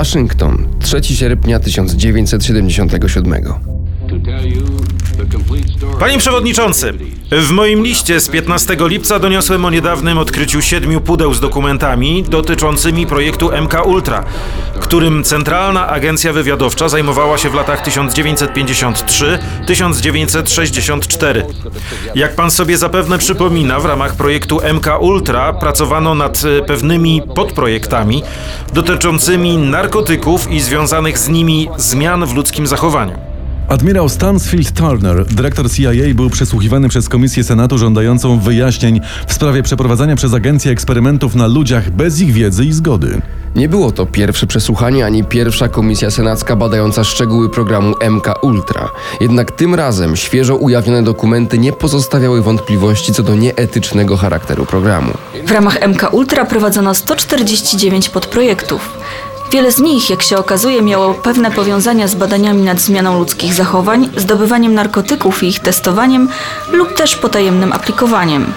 Waszyngton, 3 sierpnia 1977. Panie Przewodniczący, w moim liście z 15 lipca doniosłem o niedawnym odkryciu siedmiu pudeł z dokumentami dotyczącymi projektu MK Ultra, którym Centralna Agencja Wywiadowcza zajmowała się w latach 1953-1964. Jak pan sobie zapewne przypomina, w ramach projektu MK Ultra pracowano nad e, pewnymi podprojektami dotyczącymi narkotyków i związanych z nimi zmian w ludzkim zachowaniu. Admirał Stansfield Turner, dyrektor CIA, był przesłuchiwany przez Komisję Senatu żądającą wyjaśnień w sprawie przeprowadzania przez agencję eksperymentów na ludziach bez ich wiedzy i zgody. Nie było to pierwsze przesłuchanie ani pierwsza komisja senacka badająca szczegóły programu MK Ultra. Jednak tym razem świeżo ujawnione dokumenty nie pozostawiały wątpliwości co do nieetycznego charakteru programu. W ramach MK Ultra prowadzono 149 podprojektów. Wiele z nich, jak się okazuje, miało pewne powiązania z badaniami nad zmianą ludzkich zachowań, zdobywaniem narkotyków i ich testowaniem lub też potajemnym aplikowaniem.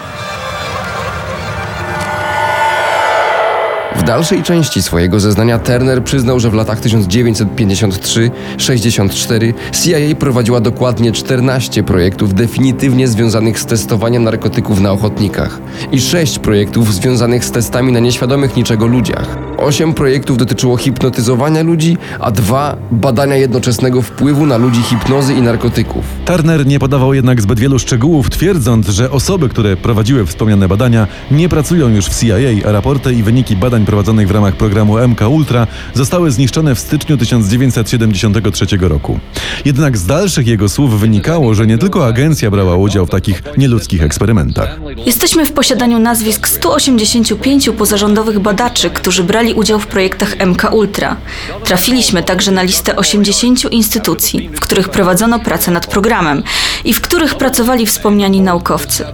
W dalszej części swojego zeznania Turner przyznał, że w latach 1953-64 CIA prowadziła dokładnie 14 projektów definitywnie związanych z testowaniem narkotyków na ochotnikach i 6 projektów związanych z testami na nieświadomych niczego ludziach. 8 projektów dotyczyło hipnotyzowania ludzi, a 2 badania jednoczesnego wpływu na ludzi hipnozy i narkotyków. Turner nie podawał jednak zbyt wielu szczegółów, twierdząc, że osoby, które prowadziły wspomniane badania, nie pracują już w CIA, a raporty i wyniki badań prowadzonych w ramach programu MK Ultra zostały zniszczone w styczniu 1973 roku. Jednak z dalszych jego słów wynikało, że nie tylko agencja brała udział w takich nieludzkich eksperymentach. Jesteśmy w posiadaniu nazwisk 185 pozarządowych badaczy, którzy brali udział w projektach MK Ultra. Trafiliśmy także na listę 80 instytucji, w których prowadzono pracę nad programem i w których pracowali wspomniani naukowcy.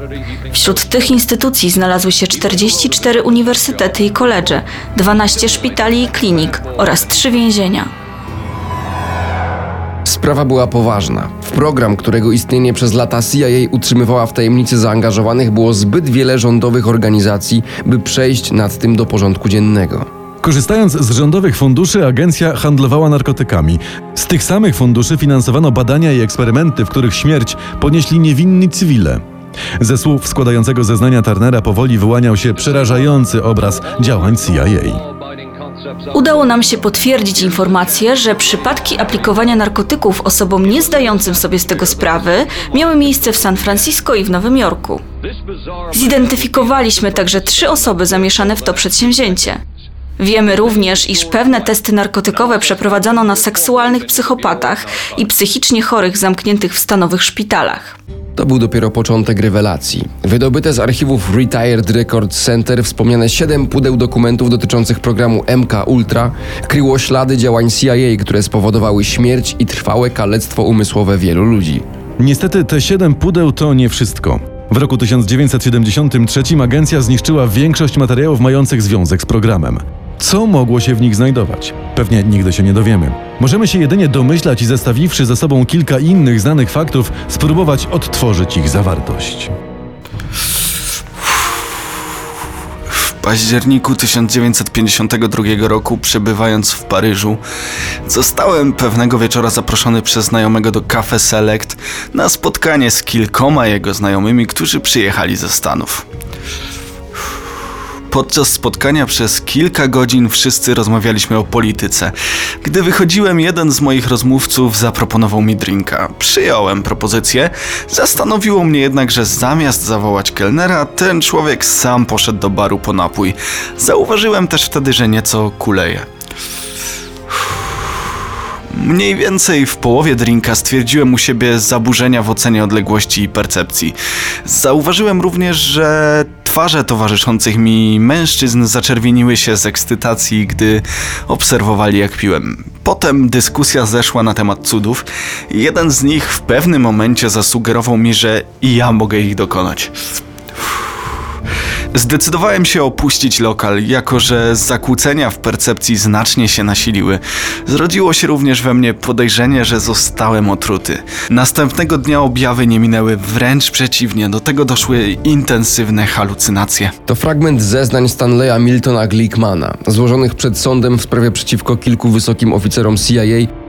Wśród tych instytucji znalazły się 44 uniwersytety i koledże, 12 szpitali i klinik oraz 3 więzienia. Sprawa była poważna. W program, którego istnienie przez lata CIA utrzymywała w tajemnicy zaangażowanych, było zbyt wiele rządowych organizacji, by przejść nad tym do porządku dziennego. Korzystając z rządowych funduszy, agencja handlowała narkotykami. Z tych samych funduszy finansowano badania i eksperymenty, w których śmierć ponieśli niewinni cywile. Ze słów składającego zeznania Turnera powoli wyłaniał się przerażający obraz działań CIA. Udało nam się potwierdzić informację, że przypadki aplikowania narkotyków osobom nie zdającym sobie z tego sprawy miały miejsce w San Francisco i w Nowym Jorku. Zidentyfikowaliśmy także trzy osoby zamieszane w to przedsięwzięcie. Wiemy również, iż pewne testy narkotykowe przeprowadzano na seksualnych psychopatach i psychicznie chorych zamkniętych w stanowych szpitalach. To był dopiero początek rewelacji. Wydobyte z archiwów Retired Records Center wspomniane 7 pudeł dokumentów dotyczących programu MK Ultra kryło ślady działań CIA, które spowodowały śmierć i trwałe kalectwo umysłowe wielu ludzi. Niestety te siedem pudeł to nie wszystko. W roku 1973 agencja zniszczyła większość materiałów mających związek z programem. Co mogło się w nich znajdować? Pewnie nigdy się nie dowiemy. Możemy się jedynie domyślać i zestawiwszy ze sobą kilka innych znanych faktów, spróbować odtworzyć ich zawartość. W październiku 1952 roku, przebywając w Paryżu, zostałem pewnego wieczora zaproszony przez znajomego do Cafe Select na spotkanie z kilkoma jego znajomymi, którzy przyjechali ze Stanów. Podczas spotkania przez kilka godzin wszyscy rozmawialiśmy o polityce. Gdy wychodziłem, jeden z moich rozmówców zaproponował mi drinka. Przyjąłem propozycję. Zastanowiło mnie jednak, że zamiast zawołać kelnera, ten człowiek sam poszedł do baru po napój. Zauważyłem też wtedy, że nieco kuleje. Mniej więcej w połowie drinka stwierdziłem u siebie zaburzenia w ocenie odległości i percepcji. Zauważyłem również, że twarze towarzyszących mi mężczyzn zaczerwieniły się z ekscytacji, gdy obserwowali jak piłem. Potem dyskusja zeszła na temat cudów. Jeden z nich w pewnym momencie zasugerował mi, że ja mogę ich dokonać. Zdecydowałem się opuścić lokal, jako że zakłócenia w percepcji znacznie się nasiliły. Zrodziło się również we mnie podejrzenie, że zostałem otruty. Następnego dnia objawy nie minęły, wręcz przeciwnie, do tego doszły intensywne halucynacje. To fragment zeznań Stanleya Miltona Glickmana, złożonych przed sądem w sprawie przeciwko kilku wysokim oficerom CIA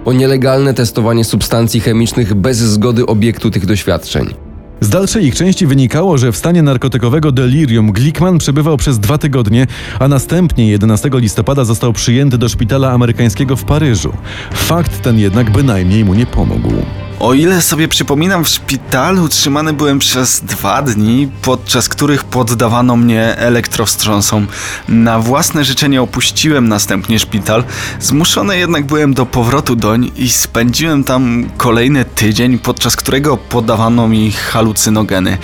o nielegalne testowanie substancji chemicznych bez zgody obiektu tych doświadczeń. Z dalszej ich części wynikało, że w stanie narkotykowego delirium Glickman przebywał przez dwa tygodnie, a następnie 11 listopada został przyjęty do szpitala amerykańskiego w Paryżu. Fakt ten jednak bynajmniej mu nie pomógł. O ile sobie przypominam, w szpitalu trzymany byłem przez dwa dni, podczas których poddawano mnie elektrowstrząsom. Na własne życzenie opuściłem następnie szpital, zmuszony jednak byłem do powrotu doń i spędziłem tam kolejny tydzień, podczas którego podawano mi halucynogeny.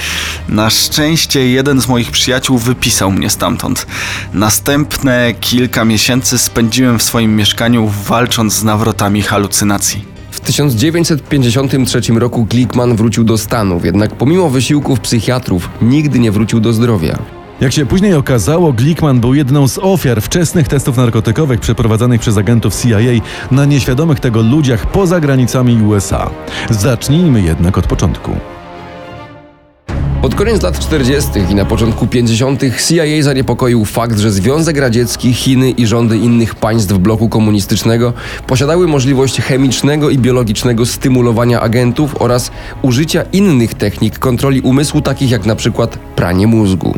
Na szczęście jeden z moich przyjaciół wypisał mnie stamtąd. Następne kilka miesięcy spędziłem w swoim mieszkaniu walcząc z nawrotami halucynacji. W 1953 roku Glickman wrócił do Stanów, jednak pomimo wysiłków psychiatrów nigdy nie wrócił do zdrowia. Jak się później okazało, Glickman był jedną z ofiar wczesnych testów narkotykowych przeprowadzanych przez agentów CIA na nieświadomych tego ludziach poza granicami USA. Zacznijmy jednak od początku. Pod koniec lat 40. i na początku 50. CIA zaniepokoił fakt, że Związek Radziecki, Chiny i rządy innych państw bloku komunistycznego posiadały możliwość chemicznego i biologicznego stymulowania agentów oraz użycia innych technik kontroli umysłu, takich jak na przykład pranie mózgu.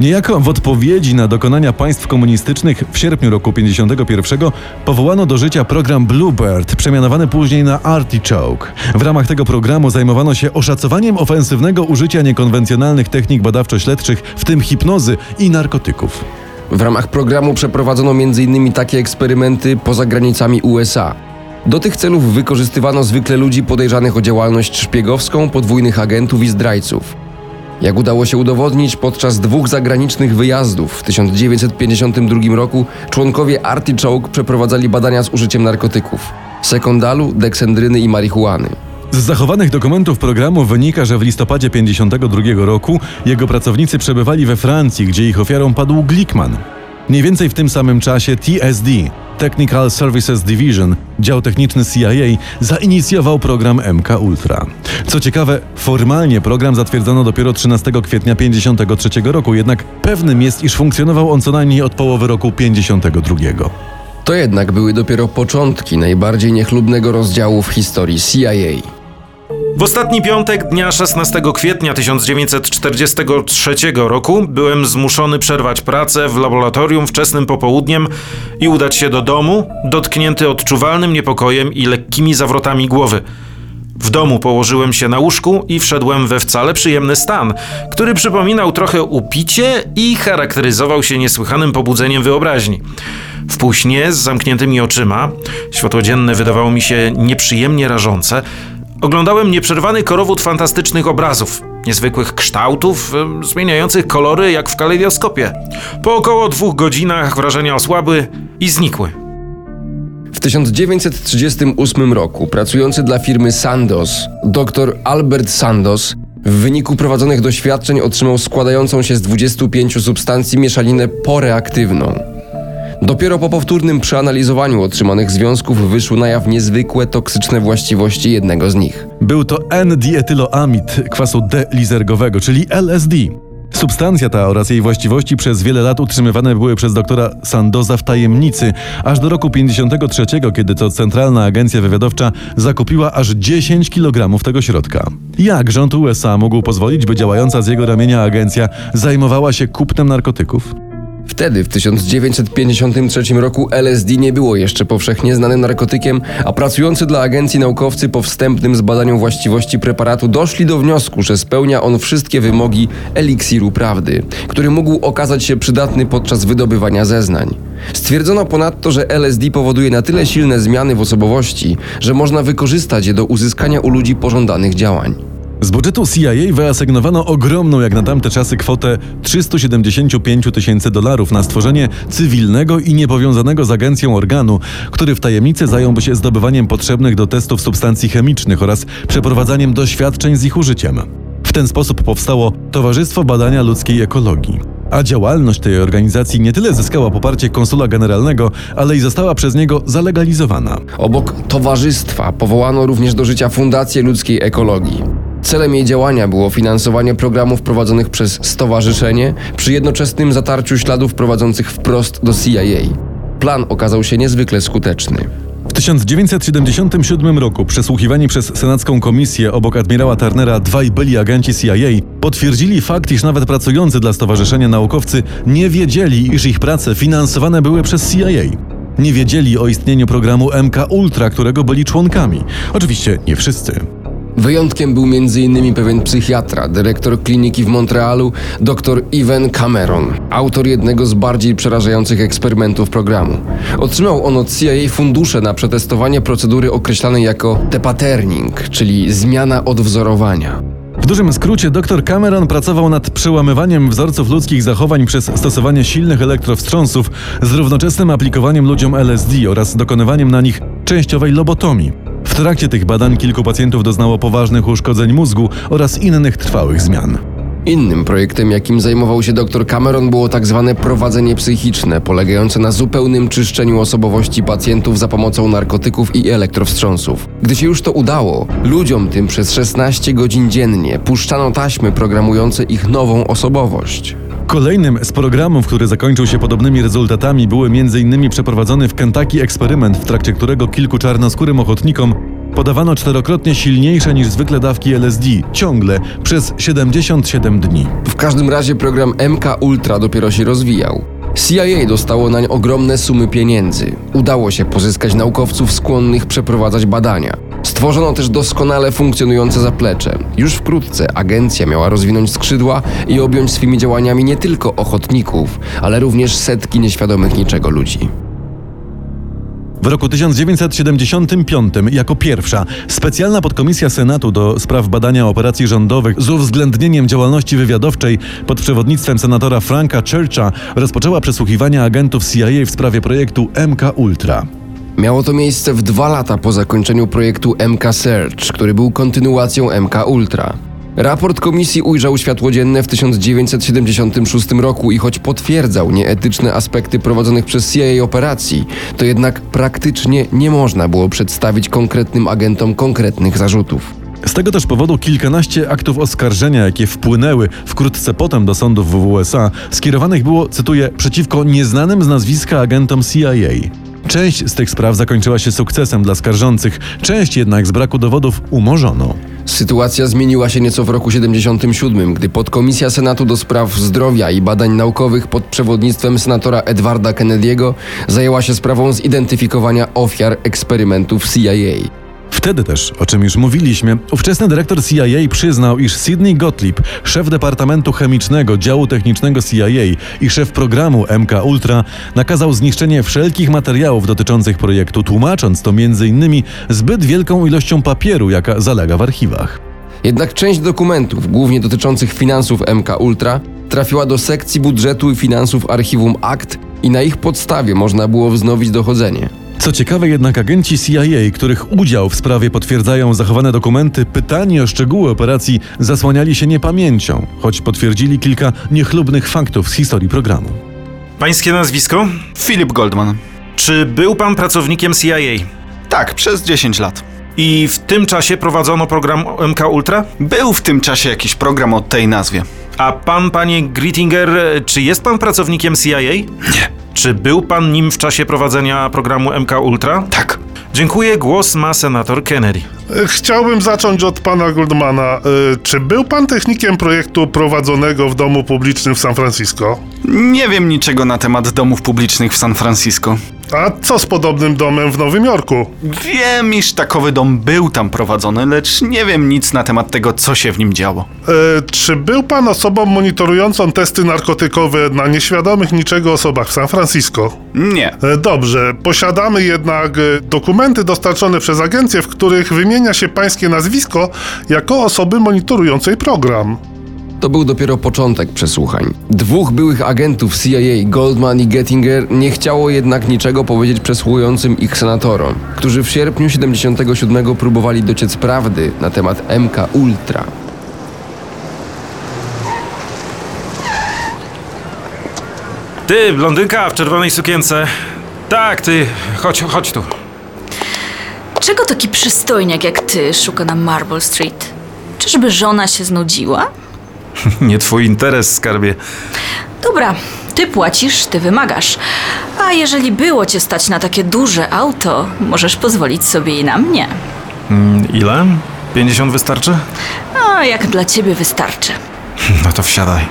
Niejako w odpowiedzi na dokonania państw komunistycznych w sierpniu roku 1951 powołano do życia program Bluebird, przemianowany później na Artichoke. W ramach tego programu zajmowano się oszacowaniem ofensywnego użycia niekonwencjonalnych technik badawczo-śledczych, w tym hipnozy i narkotyków. W ramach programu przeprowadzono m.in. takie eksperymenty poza granicami USA. Do tych celów wykorzystywano zwykle ludzi podejrzanych o działalność szpiegowską, podwójnych agentów i zdrajców. Jak udało się udowodnić, podczas dwóch zagranicznych wyjazdów w 1952 roku członkowie Artichoke przeprowadzali badania z użyciem narkotyków sekondalu, deksendryny i marihuany. Z zachowanych dokumentów programu wynika, że w listopadzie 1952 roku jego pracownicy przebywali we Francji, gdzie ich ofiarą padł Glickman. Mniej więcej w tym samym czasie TSD, Technical Services Division, dział techniczny CIA, zainicjował program MK Ultra. Co ciekawe, formalnie program zatwierdzono dopiero 13 kwietnia 1953 roku, jednak pewnym jest, iż funkcjonował on co najmniej od połowy roku 1952. To jednak były dopiero początki najbardziej niechlubnego rozdziału w historii CIA. W ostatni piątek dnia 16 kwietnia 1943 roku byłem zmuszony przerwać pracę w laboratorium wczesnym popołudniem i udać się do domu, dotknięty odczuwalnym niepokojem i lekkimi zawrotami głowy. W domu położyłem się na łóżku i wszedłem we wcale przyjemny stan, który przypominał trochę upicie i charakteryzował się niesłychanym pobudzeniem wyobraźni. W półśnie z zamkniętymi oczyma, światło dzienne wydawało mi się nieprzyjemnie rażące, Oglądałem nieprzerwany korowód fantastycznych obrazów, niezwykłych kształtów, zmieniających kolory jak w kalejdoskopie. Po około dwóch godzinach wrażenia osłabły i znikły. W 1938 roku pracujący dla firmy Sandoz, dr Albert Sandoz, w wyniku prowadzonych doświadczeń otrzymał składającą się z 25 substancji mieszalinę poreaktywną. Dopiero po powtórnym przeanalizowaniu otrzymanych związków wyszły na jaw niezwykłe toksyczne właściwości jednego z nich. Był to N-dietyloamid kwasu D-lizergowego, czyli LSD. Substancja ta oraz jej właściwości przez wiele lat utrzymywane były przez doktora Sandoza w tajemnicy, aż do roku 53, kiedy to Centralna Agencja Wywiadowcza zakupiła aż 10 kg tego środka. Jak rząd USA mógł pozwolić, by działająca z jego ramienia agencja zajmowała się kupnem narkotyków? Wtedy, w 1953 roku, LSD nie było jeszcze powszechnie znanym narkotykiem, a pracujący dla agencji naukowcy po wstępnym zbadaniu właściwości preparatu doszli do wniosku, że spełnia on wszystkie wymogi eliksiru prawdy, który mógł okazać się przydatny podczas wydobywania zeznań. Stwierdzono ponadto, że LSD powoduje na tyle silne zmiany w osobowości, że można wykorzystać je do uzyskania u ludzi pożądanych działań. Z budżetu CIA wyasygnowano ogromną jak na tamte czasy kwotę 375 tysięcy dolarów na stworzenie cywilnego i niepowiązanego z agencją organu, który w tajemnicy zająłby się zdobywaniem potrzebnych do testów substancji chemicznych oraz przeprowadzaniem doświadczeń z ich użyciem. W ten sposób powstało Towarzystwo Badania Ludzkiej Ekologii. A działalność tej organizacji nie tyle zyskała poparcie konsula generalnego, ale i została przez niego zalegalizowana. Obok towarzystwa powołano również do życia Fundację Ludzkiej Ekologii. Celem jej działania było finansowanie programów prowadzonych przez stowarzyszenie przy jednoczesnym zatarciu śladów prowadzących wprost do CIA. Plan okazał się niezwykle skuteczny. W 1977 roku przesłuchiwani przez senacką komisję obok admirała Turnera dwaj byli agenci CIA potwierdzili fakt, iż nawet pracujący dla stowarzyszenia naukowcy nie wiedzieli, iż ich prace finansowane były przez CIA. Nie wiedzieli o istnieniu programu MK Ultra, którego byli członkami. Oczywiście nie wszyscy. Wyjątkiem był m.in. pewien psychiatra, dyrektor kliniki w Montrealu, dr Ivan Cameron, autor jednego z bardziej przerażających eksperymentów programu. Otrzymał on od CIA fundusze na przetestowanie procedury określanej jako depatterning, czyli zmiana odwzorowania. W dużym skrócie dr Cameron pracował nad przełamywaniem wzorców ludzkich zachowań przez stosowanie silnych elektrowstrząsów z równoczesnym aplikowaniem ludziom LSD oraz dokonywaniem na nich częściowej lobotomii. W trakcie tych badań kilku pacjentów doznało poważnych uszkodzeń mózgu oraz innych trwałych zmian. Innym projektem, jakim zajmował się dr Cameron, było tak zwane prowadzenie psychiczne, polegające na zupełnym czyszczeniu osobowości pacjentów za pomocą narkotyków i elektrowstrząsów. Gdy się już to udało, ludziom tym przez 16 godzin dziennie puszczano taśmy programujące ich nową osobowość. Kolejnym z programów, który zakończył się podobnymi rezultatami, były m.in. przeprowadzony w Kentucky eksperyment, w trakcie którego kilku czarnoskórym ochotnikom podawano czterokrotnie silniejsze niż zwykle dawki LSD, ciągle przez 77 dni. W każdym razie program MK Ultra dopiero się rozwijał. CIA dostało nań ogromne sumy pieniędzy. Udało się pozyskać naukowców skłonnych przeprowadzać badania. Stworzono też doskonale funkcjonujące zaplecze. Już wkrótce agencja miała rozwinąć skrzydła i objąć swymi działaniami nie tylko ochotników, ale również setki nieświadomych niczego ludzi. W roku 1975 jako pierwsza specjalna podkomisja Senatu do spraw badania operacji rządowych z uwzględnieniem działalności wywiadowczej pod przewodnictwem senatora Franka Churcha rozpoczęła przesłuchiwania agentów CIA w sprawie projektu MK Ultra. Miało to miejsce w dwa lata po zakończeniu projektu MK Search, który był kontynuacją MK Ultra. Raport komisji ujrzał światło dzienne w 1976 roku i choć potwierdzał nieetyczne aspekty prowadzonych przez CIA operacji, to jednak praktycznie nie można było przedstawić konkretnym agentom konkretnych zarzutów. Z tego też powodu kilkanaście aktów oskarżenia, jakie wpłynęły wkrótce potem do sądów w USA, skierowanych było, cytuję, przeciwko nieznanym z nazwiska agentom CIA. Część z tych spraw zakończyła się sukcesem dla skarżących, część jednak z braku dowodów umorzono. Sytuacja zmieniła się nieco w roku 77, gdy podkomisja Senatu do spraw zdrowia i badań naukowych pod przewodnictwem senatora Edwarda Kennedy'ego zajęła się sprawą zidentyfikowania ofiar eksperymentów CIA. Wtedy też, o czym już mówiliśmy, ówczesny dyrektor CIA przyznał, iż Sidney Gottlieb, szef Departamentu Chemicznego Działu Technicznego CIA i szef programu MK Ultra, nakazał zniszczenie wszelkich materiałów dotyczących projektu, tłumacząc to m.in. zbyt wielką ilością papieru, jaka zalega w archiwach. Jednak część dokumentów, głównie dotyczących finansów MK Ultra, trafiła do sekcji budżetu i finansów archiwum Akt i na ich podstawie można było wznowić dochodzenie. Co ciekawe jednak agenci CIA, których udział w sprawie potwierdzają zachowane dokumenty, pytani o szczegóły operacji zasłaniali się niepamięcią, choć potwierdzili kilka niechlubnych faktów z historii programu. Pańskie nazwisko? Philip Goldman. Czy był pan pracownikiem CIA? Tak, przez 10 lat. I w tym czasie prowadzono program MK Ultra? Był w tym czasie jakiś program o tej nazwie. A pan, panie Grittinger, czy jest pan pracownikiem CIA? Nie. Czy był pan nim w czasie prowadzenia programu MK Ultra? Tak. Dziękuję, głos ma senator Kennedy. Chciałbym zacząć od pana Goldmana. Y, Czy był pan technikiem projektu prowadzonego w domu publicznym w San Francisco? Nie wiem niczego na temat domów publicznych w San Francisco. A co z podobnym domem w Nowym Jorku? Wiem, iż takowy dom był tam prowadzony, lecz nie wiem nic na temat tego, co się w nim działo. Y, Czy był pan osobą monitorującą testy narkotykowe na nieświadomych niczego osobach w San Francisco? Nie. Y, Dobrze, posiadamy jednak y, dokumenty dostarczone przez agencję, w których wymienia się pańskie nazwisko jako osoby monitorującej program. To był dopiero początek przesłuchań. Dwóch byłych agentów CIA, Goldman i Gettinger, nie chciało jednak niczego powiedzieć przesłuchującym ich senatorom, którzy w sierpniu 77 próbowali dociec prawdy na temat MK Ultra. Ty, blondynka w czerwonej sukience. Tak, ty, chodź, chodź tu. Czego taki przystojniak jak ty szuka na Marble Street? Czyżby żona się znudziła? Nie twój interes, skarbie. Dobra, ty płacisz, ty wymagasz. A jeżeli było cię stać na takie duże auto, możesz pozwolić sobie i na mnie. Mm, Ile? 50 wystarczy? A jak dla ciebie wystarczy. No to wsiadaj.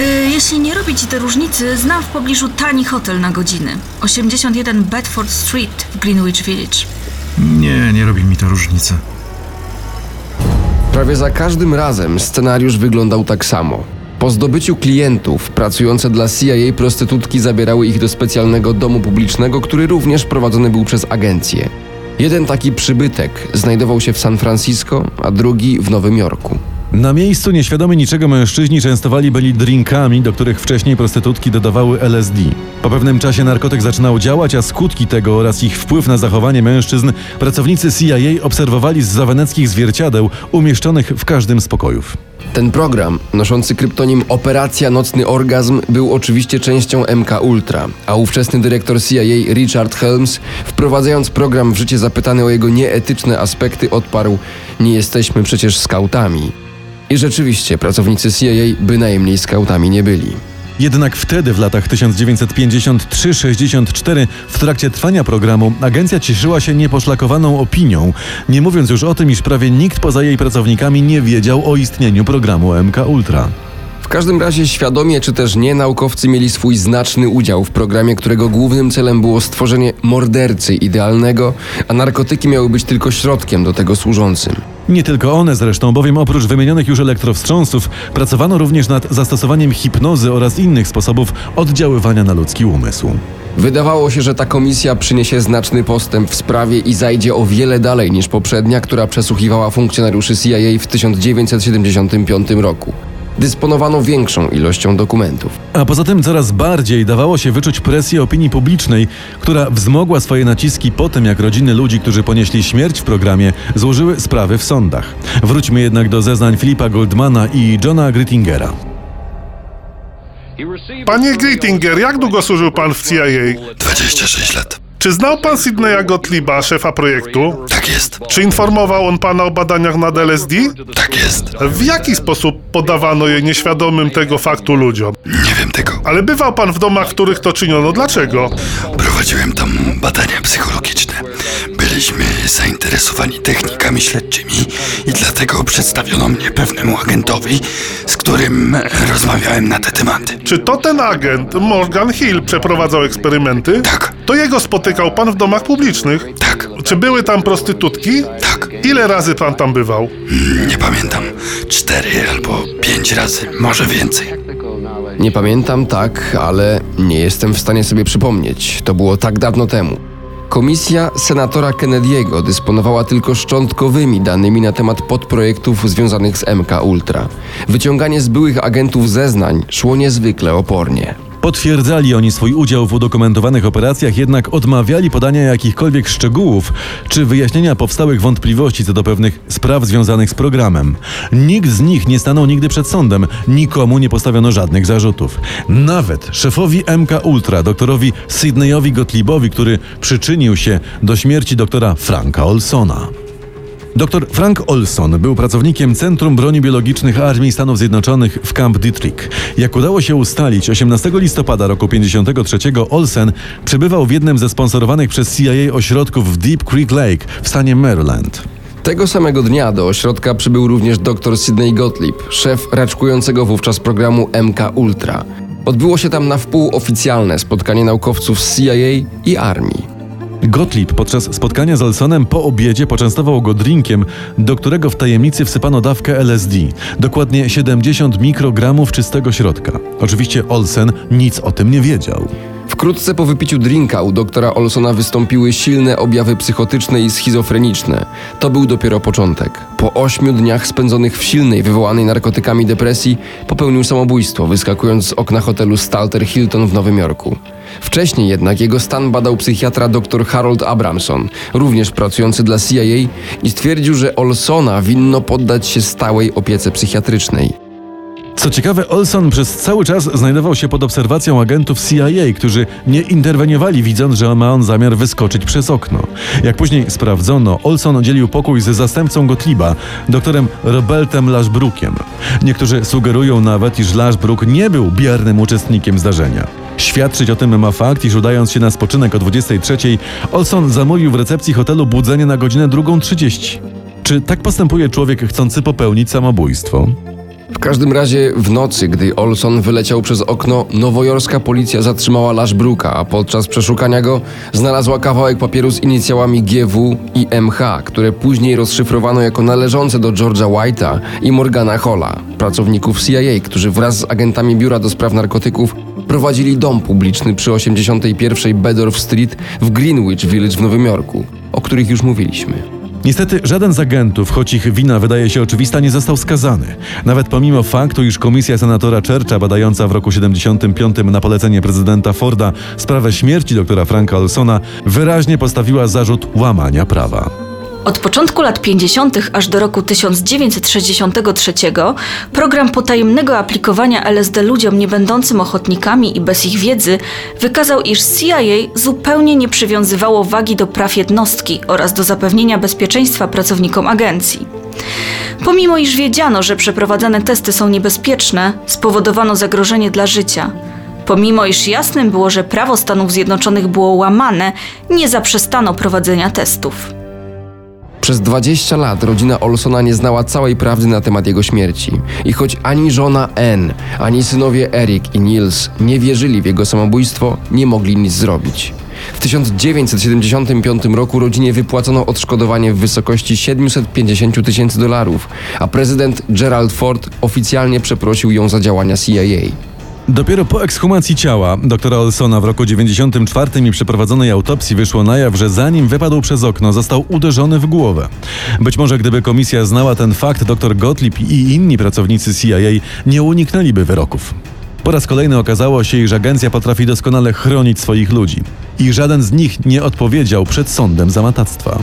Y, jeśli nie robi ci te różnicy, znam w pobliżu tani hotel na godziny. 81 Bedford Street w Greenwich Village. Nie, nie robi mi to różnicy. Prawie za każdym razem scenariusz wyglądał tak samo. Po zdobyciu klientów, pracujące dla CIA prostytutki zabierały ich do specjalnego domu publicznego, który również prowadzony był przez agencję. Jeden taki przybytek znajdował się w San Francisco, a drugi w Nowym Jorku. Na miejscu nieświadomi niczego mężczyźni częstowali byli drinkami, do których wcześniej prostytutki dodawały LSD. Po pewnym czasie narkotyk zaczynał działać, a skutki tego oraz ich wpływ na zachowanie mężczyzn pracownicy CIA obserwowali z zaweneckich zwierciadeł umieszczonych w każdym z pokojów. Ten program, noszący kryptonim Operacja Nocny Orgazm, był oczywiście częścią MK Ultra, a ówczesny dyrektor CIA Richard Helms, wprowadzając program w życie zapytany o jego nieetyczne aspekty, odparł: Nie jesteśmy przecież skautami. I rzeczywiście pracownicy CIA bynajmniej skautami nie byli. Jednak wtedy, w latach 1953-64, w trakcie trwania programu, agencja cieszyła się nieposzlakowaną opinią, nie mówiąc już o tym, iż prawie nikt poza jej pracownikami nie wiedział o istnieniu programu MK Ultra. W każdym razie świadomie czy też nie naukowcy mieli swój znaczny udział w programie, którego głównym celem było stworzenie mordercy idealnego, a narkotyki miały być tylko środkiem do tego służącym. Nie tylko one zresztą, bowiem oprócz wymienionych już elektrowstrząsów, pracowano również nad zastosowaniem hipnozy oraz innych sposobów oddziaływania na ludzki umysł. Wydawało się, że ta komisja przyniesie znaczny postęp w sprawie i zajdzie o wiele dalej niż poprzednia, która przesłuchiwała funkcjonariuszy CIA w 1975 roku. Dysponowano większą ilością dokumentów. A poza tym coraz bardziej dawało się wyczuć presję opinii publicznej, która wzmogła swoje naciski po tym, jak rodziny ludzi, którzy ponieśli śmierć w programie, złożyły sprawy w sądach. Wróćmy jednak do zeznań Filipa Goldmana i Johna Grittingera. Panie Grittinger, jak długo służył pan w CIA? 26 lat. Czy znał pan Sydneya Gottlieba, szefa projektu? Tak jest. Czy informował on pana o badaniach nad LSD? Tak jest. W jaki sposób podawano je nieświadomym tego faktu ludziom? Nie wiem tego. Ale bywał pan w domach, w których to czyniono. Dlaczego? Prowadziłem tam badania psychologiczne. Byliśmy zainteresowani technikami śledczymi i dlatego przedstawiono mnie pewnemu agentowi, z którym rozmawiałem na te tematy. Czy to ten agent, Morgan Hill, przeprowadzał eksperymenty? Tak. To jego spotykał pan w domach publicznych? Tak, Czy były tam prostytutki? tak. Ile razy pan tam bywał? Nie pamiętam. Cztery albo pięć razy, może więcej. Nie pamiętam tak, ale nie jestem w stanie sobie przypomnieć. To było tak dawno temu. Komisja senatora Kennedy'ego dysponowała tylko szczątkowymi danymi na temat podprojektów związanych z MK Ultra. Wyciąganie z byłych agentów zeznań szło niezwykle opornie. Potwierdzali oni swój udział w udokumentowanych operacjach, jednak odmawiali podania jakichkolwiek szczegółów czy wyjaśnienia powstałych wątpliwości co do pewnych spraw związanych z programem. Nikt z nich nie stanął nigdy przed sądem, nikomu nie postawiono żadnych zarzutów. Nawet szefowi MK Ultra, doktorowi Sydneyowi Gottliebowi, który przyczynił się do śmierci doktora Franka Olsona. Dr Frank Olson był pracownikiem Centrum Broni Biologicznych Armii Stanów Zjednoczonych w Camp Detrick. Jak udało się ustalić, 18 listopada roku 53 Olsen przebywał w jednym ze sponsorowanych przez CIA ośrodków w Deep Creek Lake w stanie Maryland. Tego samego dnia do ośrodka przybył również dr Sidney Gottlieb, szef raczkującego wówczas programu MK Ultra. Odbyło się tam na wpół oficjalne spotkanie naukowców z CIA i armii. Gottlieb podczas spotkania z Olsonem po obiedzie poczęstował go drinkiem, do którego w tajemnicy wsypano dawkę LSD, dokładnie 70 mikrogramów czystego środka. Oczywiście Olsen nic o tym nie wiedział. Wkrótce po wypiciu drinka u doktora Olsona wystąpiły silne objawy psychotyczne i schizofreniczne. To był dopiero początek. Po ośmiu dniach spędzonych w silnej, wywołanej narkotykami depresji, popełnił samobójstwo, wyskakując z okna hotelu Stalter Hilton w Nowym Jorku. Wcześniej jednak jego stan badał psychiatra dr Harold Abramson, również pracujący dla CIA i stwierdził, że Olsona winno poddać się stałej opiece psychiatrycznej. Co ciekawe, Olson przez cały czas znajdował się pod obserwacją agentów CIA, którzy nie interweniowali, widząc, że ma on zamiar wyskoczyć przez okno. Jak później sprawdzono, Olson dzielił pokój z zastępcą Gottlieba, doktorem Robertem Lashbrookiem. Niektórzy sugerują nawet, iż Lashbrook nie był biernym uczestnikiem zdarzenia. Świadczyć o tym ma fakt, iż udając się na spoczynek o 23, Olson zamówił w recepcji hotelu budzenie na godzinę 2.30. Czy tak postępuje człowiek chcący popełnić samobójstwo? W każdym razie w nocy, gdy Olson wyleciał przez okno, nowojorska policja zatrzymała Lashbrooka, a podczas przeszukania go znalazła kawałek papieru z inicjałami GW i MH, które później rozszyfrowano jako należące do George'a White'a i Morgana Holla, pracowników CIA, którzy wraz z agentami Biura do Spraw Narkotyków prowadzili dom publiczny przy 81 Bedorf Street w Greenwich Village w Nowym Jorku, o których już mówiliśmy. Niestety żaden z agentów, choć ich wina wydaje się oczywista, nie został skazany. Nawet pomimo faktu, iż komisja senatora Churcha badająca w roku 75 na polecenie prezydenta Forda sprawę śmierci doktora Franka Olsona wyraźnie postawiła zarzut łamania prawa. Od początku lat 50. aż do roku 1963 program potajemnego aplikowania LSD ludziom niebędącym ochotnikami i bez ich wiedzy wykazał, iż CIA zupełnie nie przywiązywało wagi do praw jednostki oraz do zapewnienia bezpieczeństwa pracownikom agencji. Pomimo iż wiedziano, że przeprowadzane testy są niebezpieczne, spowodowano zagrożenie dla życia. Pomimo iż jasnym było, że prawo Stanów Zjednoczonych było łamane, nie zaprzestano prowadzenia testów. Przez 20 lat rodzina Olsona nie znała całej prawdy na temat jego śmierci. I choć ani żona Ann, ani synowie Eric i Niels nie wierzyli w jego samobójstwo, nie mogli nic zrobić. W 1975 roku rodzinie wypłacono odszkodowanie w wysokości 750 tysięcy dolarów, a prezydent Gerald Ford oficjalnie przeprosił ją za działania CIA. Dopiero po ekshumacji ciała doktora Olsona w roku 94 i przeprowadzonej autopsji wyszło na jaw, że zanim wypadł przez okno, został uderzony w głowę. Być może gdyby komisja znała ten fakt, dr Gottlieb i inni pracownicy CIA nie uniknęliby wyroków. Po raz kolejny okazało się, iż agencja potrafi doskonale chronić swoich ludzi. I żaden z nich nie odpowiedział przed sądem za matactwa.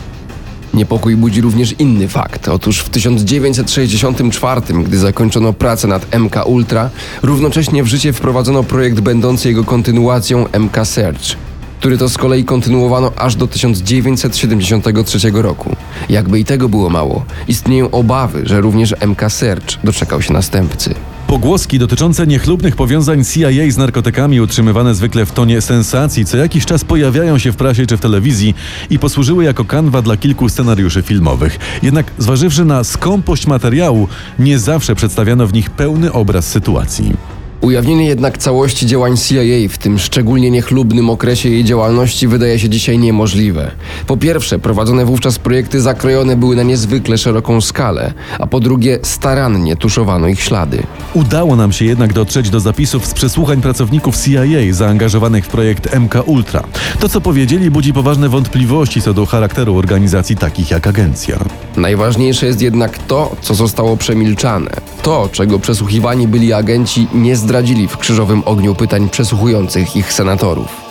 Niepokój budzi również inny fakt. Otóż w 1964, gdy zakończono pracę nad MK Ultra, równocześnie w życie wprowadzono projekt będący jego kontynuacją MK Search, który to z kolei kontynuowano aż do 1973 roku. Jakby i tego było mało, istnieją obawy, że również MK Search doczekał się następcy. Pogłoski dotyczące niechlubnych powiązań CIA z narkotykami utrzymywane zwykle w tonie sensacji co jakiś czas pojawiają się w prasie czy w telewizji i posłużyły jako kanwa dla kilku scenariuszy filmowych. Jednak zważywszy na skąpość materiału, nie zawsze przedstawiano w nich pełny obraz sytuacji. Ujawnienie jednak całości działań CIA w tym szczególnie niechlubnym okresie jej działalności wydaje się dzisiaj niemożliwe. Po pierwsze, prowadzone wówczas projekty zakrojone były na niezwykle szeroką skalę, a po drugie, starannie tuszowano ich ślady. Udało nam się jednak dotrzeć do zapisów z przesłuchań pracowników CIA zaangażowanych w projekt MK Ultra. To, co powiedzieli, budzi poważne wątpliwości co do charakteru organizacji takich jak agencja. Najważniejsze jest jednak to, co zostało przemilczane. To, czego przesłuchiwani byli agenci, nie zdradzili w krzyżowym ogniu pytań przesłuchujących ich senatorów.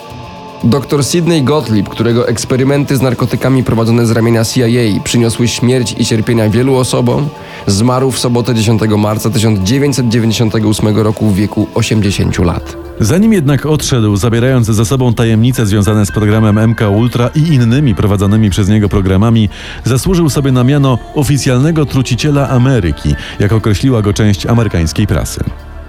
Dr Sidney Gottlieb, którego eksperymenty z narkotykami prowadzone z ramienia CIA przyniosły śmierć i cierpienia wielu osobom, zmarł w sobotę 10 marca 1998 roku w wieku 80 lat. Zanim jednak odszedł, zabierając ze sobą tajemnice związane z programem MK Ultra i innymi prowadzonymi przez niego programami, zasłużył sobie na miano oficjalnego truciciela Ameryki, jak określiła go część amerykańskiej prasy.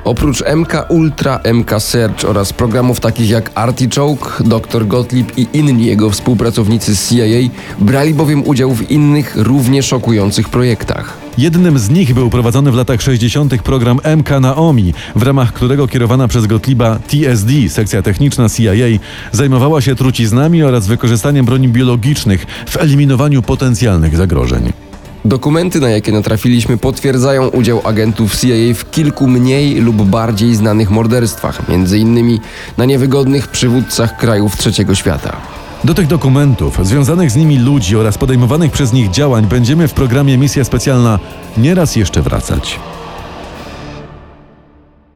Oprócz MK Ultra, MK Search oraz programów takich jak Artichoke, Dr Gottlieb i inni jego współpracownicy z CIA brali bowiem udział w innych, równie szokujących projektach. Jednym z nich był prowadzony w latach 60. program MK Naomi, w ramach którego kierowana przez Gottlieba TSD, sekcja techniczna CIA, zajmowała się truciznami oraz wykorzystaniem broni biologicznych w eliminowaniu potencjalnych zagrożeń. Dokumenty, na jakie natrafiliśmy, potwierdzają udział agentów CIA w kilku mniej lub bardziej znanych morderstwach, między innymi na niewygodnych przywódcach krajów trzeciego świata. Do tych dokumentów, związanych z nimi ludzi oraz podejmowanych przez nich działań będziemy w programie Misja Specjalna nieraz jeszcze wracać.